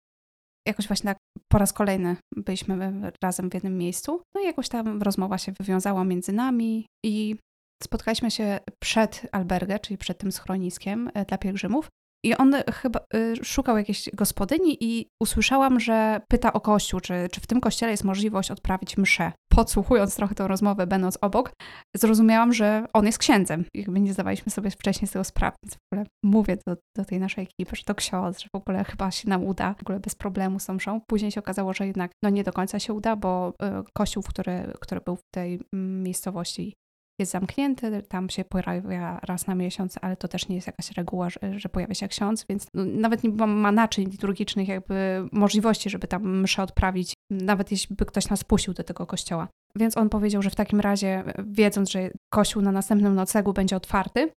jakoś właśnie tak po raz kolejny byliśmy razem w jednym miejscu. No i jakoś tam rozmowa się wywiązała między nami i spotkaliśmy się przed albergę, czyli przed tym schroniskiem e, dla pielgrzymów. I on chyba y, szukał jakiejś gospodyni i usłyszałam, że pyta o kościół, czy, czy w tym kościele jest możliwość odprawić mszę. Podsłuchując trochę tę rozmowę, będąc obok, zrozumiałam, że on jest księdzem. Jakby nie zdawaliśmy sobie wcześniej z tego sprawy. Więc w ogóle mówię do, do tej naszej ekipy, że to ksiądz, że w ogóle chyba się nam uda, w ogóle bez problemu z mszą. Później się okazało, że jednak no nie do końca się uda, bo y, kościół, który, który był w tej mm, miejscowości jest zamknięty, tam się pojawia raz na miesiąc, ale to też nie jest jakaś reguła, że, że pojawia się ksiądz, więc no, nawet nie ma naczyń liturgicznych jakby możliwości, żeby tam mszę odprawić, nawet jeśli by ktoś nas puścił do tego kościoła. Więc on powiedział, że w takim razie, wiedząc, że kościół na następnym nocegu będzie otwarty,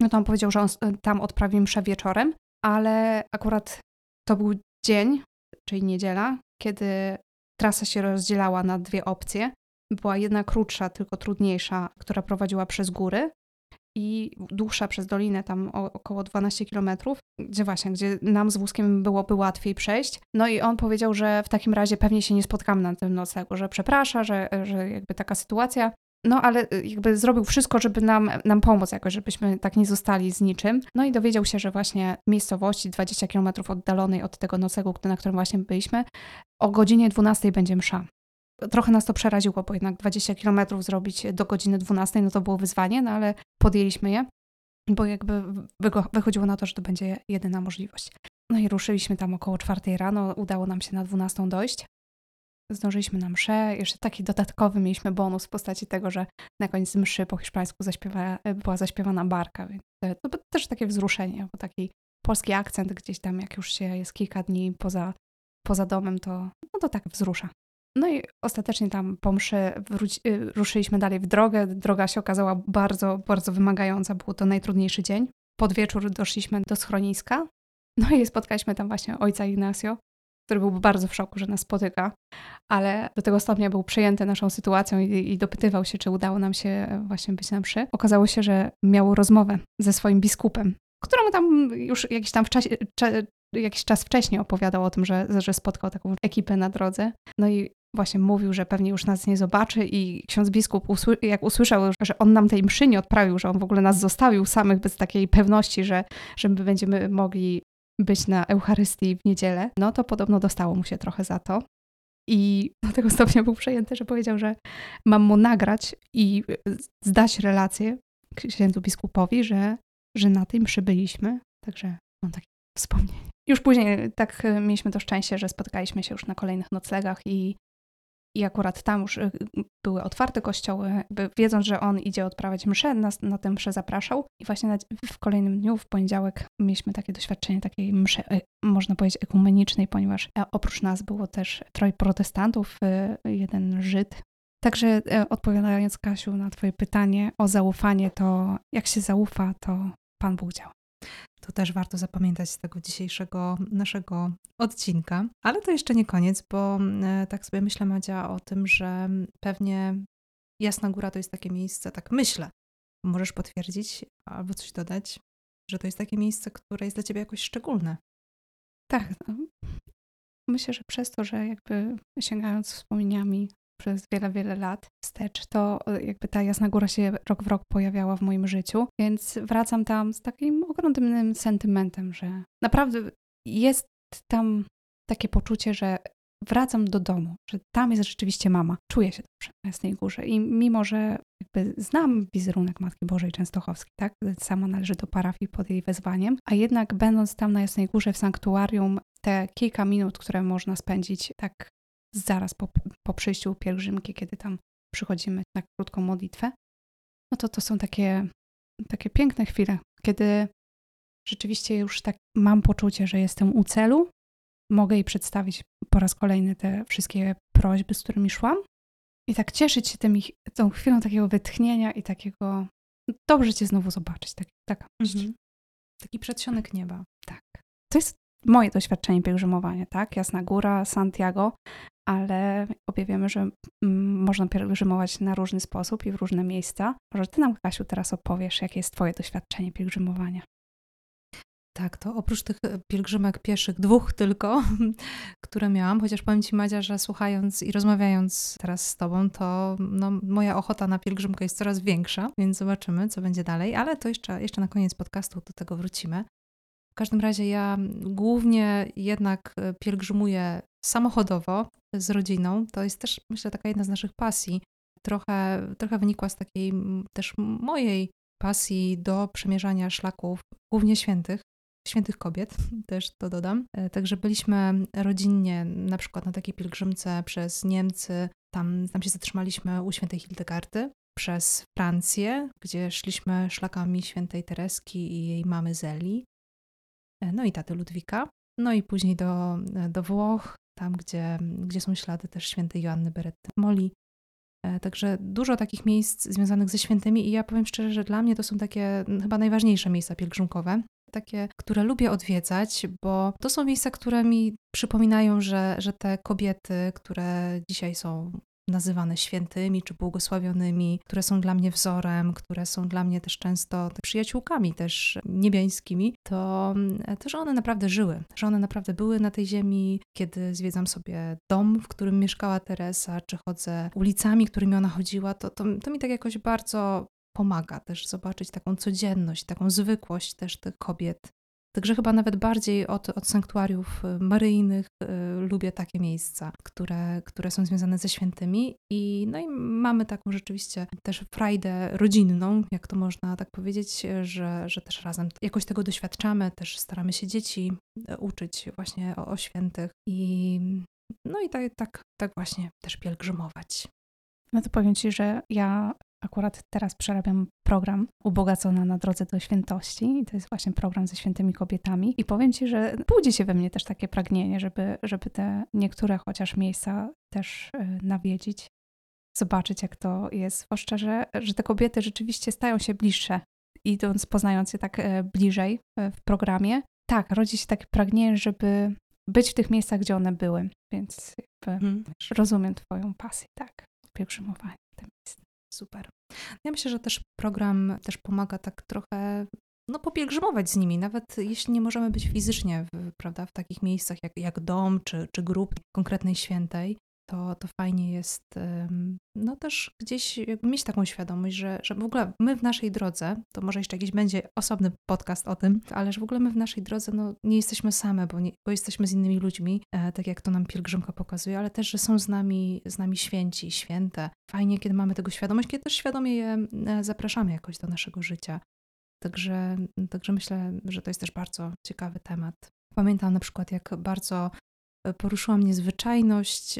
no to on powiedział, że on tam odprawi mszę wieczorem, ale akurat to był dzień, czyli niedziela, kiedy trasa się rozdzielała na dwie opcje była jedna krótsza, tylko trudniejsza, która prowadziła przez góry i dłuższa przez dolinę, tam około 12 kilometrów, gdzie właśnie, gdzie nam z wózkiem byłoby łatwiej przejść. No i on powiedział, że w takim razie pewnie się nie spotkamy na tym noclegu, że przeprasza, że, że jakby taka sytuacja. No ale jakby zrobił wszystko, żeby nam, nam pomóc jakoś, żebyśmy tak nie zostali z niczym. No i dowiedział się, że właśnie w miejscowości 20 kilometrów oddalonej od tego noclegu, na którym właśnie byliśmy, o godzinie 12 będzie msza. Trochę nas to przeraziło, bo jednak 20 kilometrów zrobić do godziny 12, no to było wyzwanie, no ale podjęliśmy je, bo jakby wychodziło na to, że to będzie jedyna możliwość. No i ruszyliśmy tam około 4 rano, udało nam się na 12 dojść. Zdążyliśmy na mszę, jeszcze taki dodatkowy mieliśmy bonus w postaci tego, że na koniec mszy po hiszpańsku zaśpiewa, była zaśpiewana barka, więc to też takie wzruszenie, bo taki polski akcent gdzieś tam, jak już się jest kilka dni poza, poza domem, to, no to tak wzrusza. No i ostatecznie tam po mszy wróci, y, ruszyliśmy dalej w drogę. Droga się okazała bardzo, bardzo wymagająca. Był to najtrudniejszy dzień. Pod wieczór doszliśmy do schroniska. No i spotkaliśmy tam właśnie ojca Ignacio, który był bardzo w szoku, że nas spotyka, ale do tego stopnia był przejęty naszą sytuacją i, i dopytywał się, czy udało nam się właśnie być na mszy. Okazało się, że miał rozmowę ze swoim biskupem, któremu tam już jakiś tam czasie, jakiś czas wcześniej opowiadał o tym, że, że spotkał taką ekipę na drodze. No i właśnie mówił, że pewnie już nas nie zobaczy i ksiądz biskup, usły jak usłyszał, że on nam tej mszy nie odprawił, że on w ogóle nas zostawił samych bez takiej pewności, że, że my będziemy mogli być na Eucharystii w niedzielę, no to podobno dostało mu się trochę za to. I do tego stopnia był przejęty, że powiedział, że mam mu nagrać i zdać relację księdzu biskupowi, że, że na tym przybyliśmy, także mam takie wspomnienie. Już później tak mieliśmy to szczęście, że spotkaliśmy się już na kolejnych noclegach i, i akurat tam już e, były otwarte kościoły, wiedząc, że on idzie odprawiać mszę, nas na tę mszę zapraszał i właśnie w kolejnym dniu, w poniedziałek mieliśmy takie doświadczenie takiej mszy, e, można powiedzieć ekumenicznej, ponieważ oprócz nas było też troje protestantów, jeden Żyd. Także odpowiadając Kasiu na twoje pytanie o zaufanie, to jak się zaufa, to Pan Bóg działa. To też warto zapamiętać z tego dzisiejszego naszego odcinka. Ale to jeszcze nie koniec, bo e, tak sobie myślę, Madzia, o tym, że pewnie Jasna Góra to jest takie miejsce, tak myślę, możesz potwierdzić albo coś dodać, że to jest takie miejsce, które jest dla ciebie jakoś szczególne. Tak. No. Myślę, że przez to, że jakby sięgając wspomnieniami przez wiele, wiele lat wstecz, to e, jakby ta Jasna Góra się rok w rok pojawiała w moim życiu, więc wracam tam z takim ogromnym sentymentem, że naprawdę jest tam takie poczucie, że wracam do domu, że tam jest rzeczywiście mama. Czuję się dobrze na Jasnej Górze i mimo, że jakby znam wizerunek Matki Bożej Częstochowskiej, tak, sama należy do parafii pod jej wezwaniem, a jednak będąc tam na Jasnej Górze w sanktuarium, te kilka minut, które można spędzić tak zaraz po, po przyjściu pielgrzymki, kiedy tam przychodzimy na krótką modlitwę, no to to są takie, takie piękne chwile, kiedy rzeczywiście już tak mam poczucie, że jestem u celu, mogę jej przedstawić po raz kolejny te wszystkie prośby, z którymi szłam i tak cieszyć się tym, tą chwilą takiego wytchnienia i takiego dobrze cię znowu zobaczyć, tak, taka mhm. Taki przedsionek nieba. Tak. To jest moje doświadczenie pielgrzymowania, tak? Jasna Góra, Santiago, ale obie wiemy, że mm, można pielgrzymować na różny sposób i w różne miejsca. Może ty nam, Kasiu, teraz opowiesz, jakie jest twoje doświadczenie pielgrzymowania? Tak, to oprócz tych e, pielgrzymek pieszych, dwóch tylko, które miałam, chociaż powiem Ci Madzia, że słuchając i rozmawiając teraz z Tobą, to no, moja ochota na pielgrzymkę jest coraz większa, więc zobaczymy, co będzie dalej, ale to jeszcze, jeszcze na koniec podcastu do tego wrócimy. W każdym razie ja głównie jednak e, pielgrzymuję samochodowo z rodziną. To jest też, myślę, taka jedna z naszych pasji. Trochę, trochę wynikła z takiej też mojej pasji do przemierzania szlaków, głównie świętych, świętych kobiet, też to dodam. E, także byliśmy rodzinnie na przykład na takiej pielgrzymce przez Niemcy, tam, tam się zatrzymaliśmy u świętej Hildegardy, przez Francję, gdzie szliśmy szlakami świętej Tereski i jej mamy Zeli, e, no i taty Ludwika. No i później do, do Włoch, tam gdzie, gdzie są ślady też świętej Joanny Beretty Moli. E, także dużo takich miejsc związanych ze świętymi i ja powiem szczerze, że dla mnie to są takie chyba najważniejsze miejsca pielgrzymkowe. Takie, które lubię odwiedzać, bo to są miejsca, które mi przypominają, że, że te kobiety, które dzisiaj są nazywane świętymi czy błogosławionymi, które są dla mnie wzorem, które są dla mnie też często przyjaciółkami też niebiańskimi, to, to że one naprawdę żyły, że one naprawdę były na tej ziemi, kiedy zwiedzam sobie dom, w którym mieszkała Teresa, czy chodzę ulicami, którymi ona chodziła, to, to, to mi tak jakoś bardzo pomaga też zobaczyć taką codzienność, taką zwykłość też tych kobiet, Także chyba nawet bardziej od, od sanktuariów y, maryjnych y, lubię takie miejsca, które, które są związane ze świętymi. I, no i mamy taką rzeczywiście też frajdę rodzinną, jak to można tak powiedzieć, że, że też razem jakoś tego doświadczamy, też staramy się dzieci y, uczyć właśnie o, o świętych. I no i tak, tak, tak właśnie też pielgrzymować. No to powiem Ci, że ja Akurat teraz przerabiam program Ubogacona na drodze do świętości i to jest właśnie program ze świętymi kobietami i powiem Ci, że budzi się we mnie też takie pragnienie, żeby, żeby te niektóre chociaż miejsca też e, nawiedzić, zobaczyć jak to jest, zwłaszcza, że, że te kobiety rzeczywiście stają się bliższe, idąc, poznając je tak e, bliżej e, w programie. Tak, rodzi się takie pragnienie, żeby być w tych miejscach, gdzie one były, więc hmm. rozumiem Twoją pasję, tak, pielgrzymowanie w tym miejscu. Super. Ja myślę, że też program też pomaga tak trochę no, popielgrzymować z nimi, nawet jeśli nie możemy być fizycznie w, prawda, w takich miejscach jak, jak dom czy, czy grup konkretnej świętej, to, to fajnie jest no też gdzieś mieć taką świadomość, że, że w ogóle my w naszej drodze, to może jeszcze jakiś będzie osobny podcast o tym, ale że w ogóle my w naszej drodze no, nie jesteśmy same, bo, nie, bo jesteśmy z innymi ludźmi, e, tak jak to nam pielgrzymka pokazuje, ale też, że są z nami, z nami święci, święte. Fajnie, kiedy mamy tego świadomość, kiedy też świadomie je e, zapraszamy jakoś do naszego życia. Także, także myślę, że to jest też bardzo ciekawy temat. Pamiętam na przykład, jak bardzo poruszyła mnie zwyczajność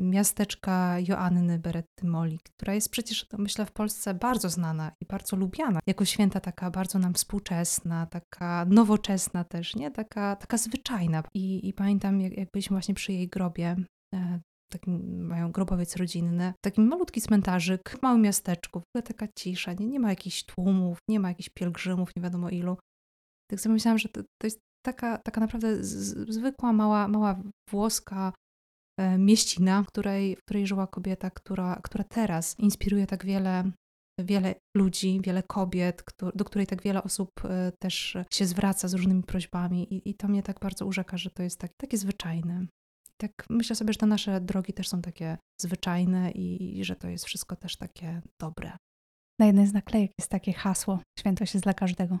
miasteczka Joanny Beretty Moli, która jest przecież, myślę, w Polsce bardzo znana i bardzo lubiana. Jako święta taka bardzo nam współczesna, taka nowoczesna też, nie? Taka, taka zwyczajna. I, i pamiętam, jak, jak byliśmy właśnie przy jej grobie, e, takim, mają grobowiec rodzinny, taki malutki cmentarzyk w małym miasteczku, w ogóle taka cisza, nie, nie ma jakichś tłumów, nie ma jakichś pielgrzymów, nie wiadomo ilu. Tak sobie myślałam, że to, to jest taka, taka naprawdę zwykła, mała, mała włoska e, mieścina, w której, w której żyła kobieta, która, która teraz inspiruje tak wiele, wiele ludzi, wiele kobiet, do której tak wiele osób e, też się zwraca z różnymi prośbami i, i to mnie tak bardzo urzeka, że to jest tak, takie zwyczajne. Tak myślę sobie, że te nasze drogi też są takie zwyczajne i, i że to jest wszystko też takie dobre. Na jednej z naklejek jest takie hasło: Świętość jest dla każdego.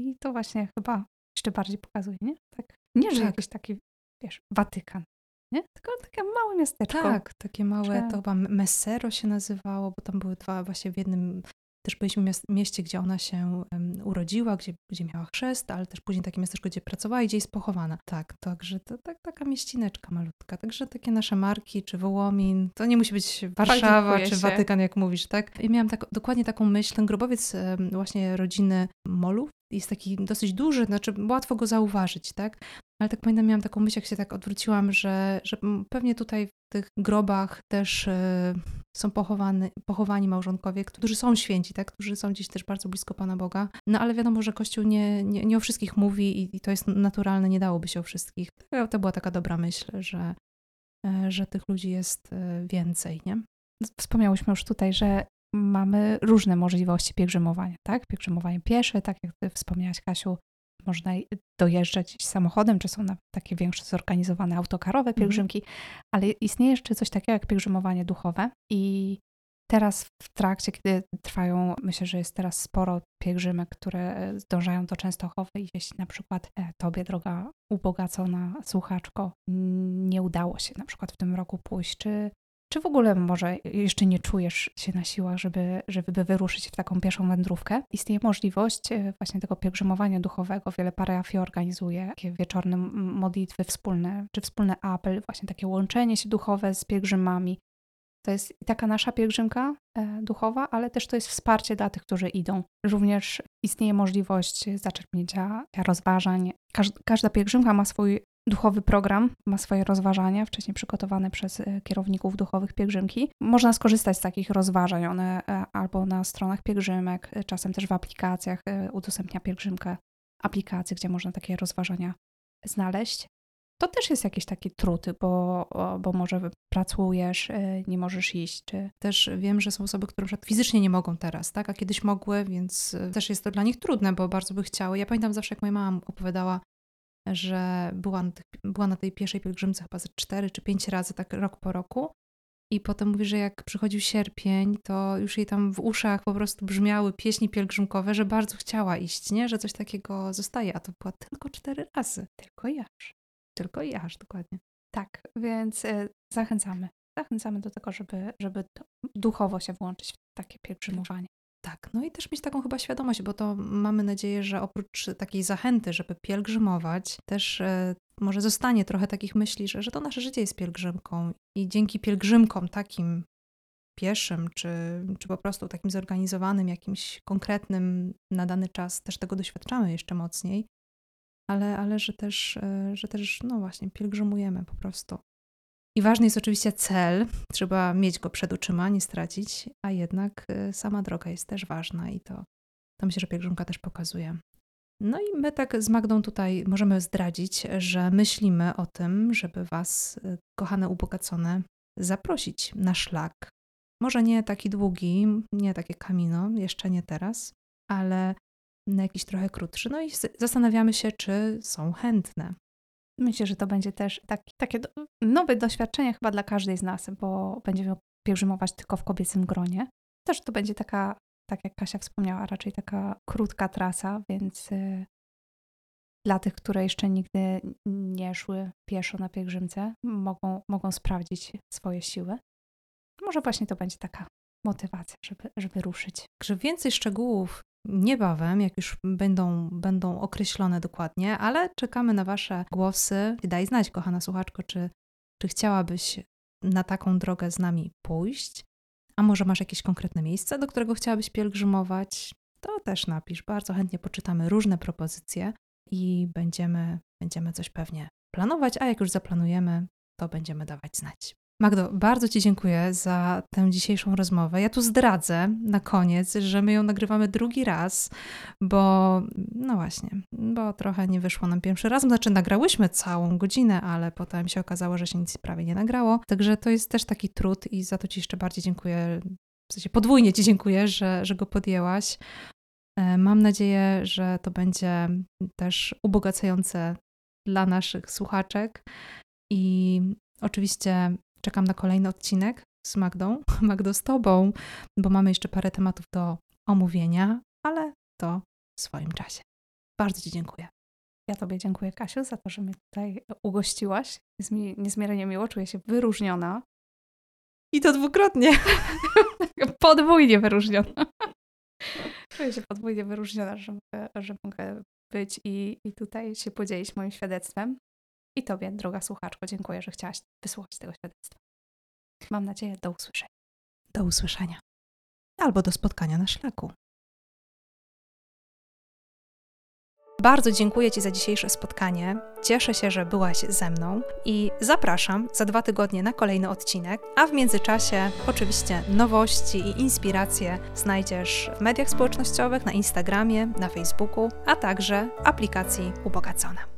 I to właśnie chyba jeszcze bardziej pokazuje, nie? Tak. Nie, że tak. jakiś taki, wiesz, Watykan, nie? Tylko takie małe miasteczko. Tak, takie małe, to chyba Messero się nazywało, bo tam były dwa właśnie w jednym też byliśmy w mieście, gdzie ona się urodziła, gdzie, gdzie miała chrzest, ale też później takie miasteczko, gdzie pracowała i gdzie jest pochowana. Tak, także to tak, taka mieścineczka malutka. Także takie nasze marki, czy Wołomin, to nie musi być Warszawa, czy Watykan, jak mówisz, tak? I miałam tak, dokładnie taką myśl, ten grobowiec właśnie rodziny Molów jest taki dosyć duży, znaczy łatwo go zauważyć, tak? Ale tak pamiętam, miałam taką myśl, jak się tak odwróciłam, że, że pewnie tutaj w tych grobach też y, są pochowani, pochowani małżonkowie, którzy są święci, tak? którzy są gdzieś też bardzo blisko Pana Boga. No ale wiadomo, że Kościół nie, nie, nie o wszystkich mówi i, i, to jest naturalne, nie dałoby się o wszystkich. To, była taka dobra myśl, że, y, że tych ludzi jest y, więcej, nie? Wspomniałyśmy już tutaj, że mamy różne możliwości pielgrzymowania, tak? Pielgrzymowanie piesze, tak jak ty wspomniałaś, Kasiu, można dojeżdżać samochodem, czy są takie większe zorganizowane autokarowe mhm. pielgrzymki, mm. ale istnieje jeszcze coś takiego jak pielgrzymowanie duchowe i teraz w trakcie, kiedy trwają, myślę, że jest teraz sporo pielgrzymek, które zdążają do Częstochowy i jeśli na przykład e, tobie, droga ubogacona słuchaczko, nie udało się na przykład w tym roku pójść, czy czy w ogóle może jeszcze nie czujesz się na siłach, żeby, żeby wyruszyć w taką pieszą wędrówkę? Istnieje możliwość e, właśnie tego pielgrzymowania duchowego. Wiele parafii organizuje takie wieczorne modlitwy wspólne, czy wspólny apel, właśnie takie łączenie się duchowe z pielgrzymami. To jest taka nasza pielgrzymka e, duchowa, ale też to jest wsparcie dla tych, którzy idą. Również istnieje możliwość zaczerpnięcia rozważań. Każda pielgrzymka ma swój duchowy program, ma swoje rozważania, wcześniej przygotowane przez e, kierowników duchowych pielgrzymki. Można skorzystać z takich rozważań, one e, albo na stronach pielgrzymek, e, czasem też w aplikacjach udostępnia pielgrzymkę aplikacje, gdzie można takie rozważania znaleźć. To też jest jakiś taki trud, bo, bo może pracujesz, nie możesz iść. Czy... Też wiem, że są osoby, które fizycznie nie mogą teraz, tak? a kiedyś mogły, więc też jest to dla nich trudne, bo bardzo by chciały. Ja pamiętam zawsze, jak moja mama opowiadała że była na, tych, była na tej pierwszej pielgrzymce chyba ze cztery czy pięć razy, tak rok po roku. I potem mówi, że jak przychodził sierpień, to już jej tam w uszach po prostu brzmiały pieśni pielgrzymkowe, że bardzo chciała iść, nie? Że coś takiego zostaje, a to była tylko cztery razy. Tylko i aż. Tylko i aż, dokładnie. Tak, więc y, zachęcamy. Zachęcamy do tego, żeby, żeby duchowo się włączyć w takie pielgrzymowanie. Tak, no i też mieć taką chyba świadomość, bo to mamy nadzieję, że oprócz takiej zachęty, żeby pielgrzymować, też e, może zostanie trochę takich myśli, że, że to nasze życie jest pielgrzymką i dzięki pielgrzymkom takim pieszym, czy, czy po prostu takim zorganizowanym, jakimś konkretnym na dany czas, też tego doświadczamy jeszcze mocniej, ale, ale że, też, e, że też, no właśnie, pielgrzymujemy po prostu. I ważny jest oczywiście cel, trzeba mieć go przed oczyma, nie stracić, a jednak y, sama droga jest też ważna i to, to myślę, że pielgrzymka też pokazuje. No i my tak z Magdą tutaj możemy zdradzić, że myślimy o tym, żeby Was, y, kochane ubogacone, zaprosić na szlak. Może nie taki długi, nie takie kamino, jeszcze nie teraz, ale na jakiś trochę krótszy. No i zastanawiamy się, czy są chętne. Myślę, że to będzie też taki, takie do, nowe doświadczenie chyba dla każdej z nas, bo będziemy pielgrzymować tylko w kobiecym gronie. Też to będzie taka, tak jak Kasia wspomniała, raczej taka krótka trasa, więc y, dla tych, które jeszcze nigdy nie szły pieszo na pielgrzymce, mogą, mogą sprawdzić swoje siły. Może właśnie to będzie taka motywacja, żeby, żeby ruszyć. Także więcej szczegółów niebawem, jak już będą, będą określone dokładnie, ale czekamy na Wasze głosy. Daj znać, kochana słuchaczko, czy, czy chciałabyś na taką drogę z nami pójść, a może masz jakieś konkretne miejsce, do którego chciałabyś pielgrzymować, to też napisz. Bardzo chętnie poczytamy różne propozycje i będziemy, będziemy coś pewnie planować, a jak już zaplanujemy, to będziemy dawać znać. Magdo, bardzo Ci dziękuję za tę dzisiejszą rozmowę. Ja tu zdradzę na koniec, że my ją nagrywamy drugi raz, bo no właśnie, bo trochę nie wyszło nam pierwszy raz. Znaczy, nagrałyśmy całą godzinę, ale potem się okazało, że się nic prawie nie nagrało. Także to jest też taki trud i za to Ci jeszcze bardziej dziękuję. W sensie podwójnie Ci dziękuję, że, że go podjęłaś. E, mam nadzieję, że to będzie też ubogacające dla naszych słuchaczek. I oczywiście czekam na kolejny odcinek z Magdą, Magdą z Tobą, bo mamy jeszcze parę tematów do omówienia, ale to w swoim czasie. Bardzo Ci dziękuję. Ja Tobie dziękuję, Kasiu, za to, że mnie tutaj ugościłaś. Jest mi niezmiernie miło, czuję się wyróżniona. I to dwukrotnie. Podwójnie wyróżniona. Czuję się podwójnie wyróżniona, że mogę, że mogę być i, i tutaj się podzielić moim świadectwem. I Tobie, droga słuchaczko, dziękuję, że chciałaś wysłuchać tego świadectwa. Mam nadzieję, do usłyszenia. Do usłyszenia. Albo do spotkania na szlaku. Bardzo dziękuję Ci za dzisiejsze spotkanie. Cieszę się, że byłaś ze mną i zapraszam za dwa tygodnie na kolejny odcinek. A w międzyczasie, oczywiście, nowości i inspiracje znajdziesz w mediach społecznościowych, na Instagramie, na Facebooku, a także aplikacji Ubogacona.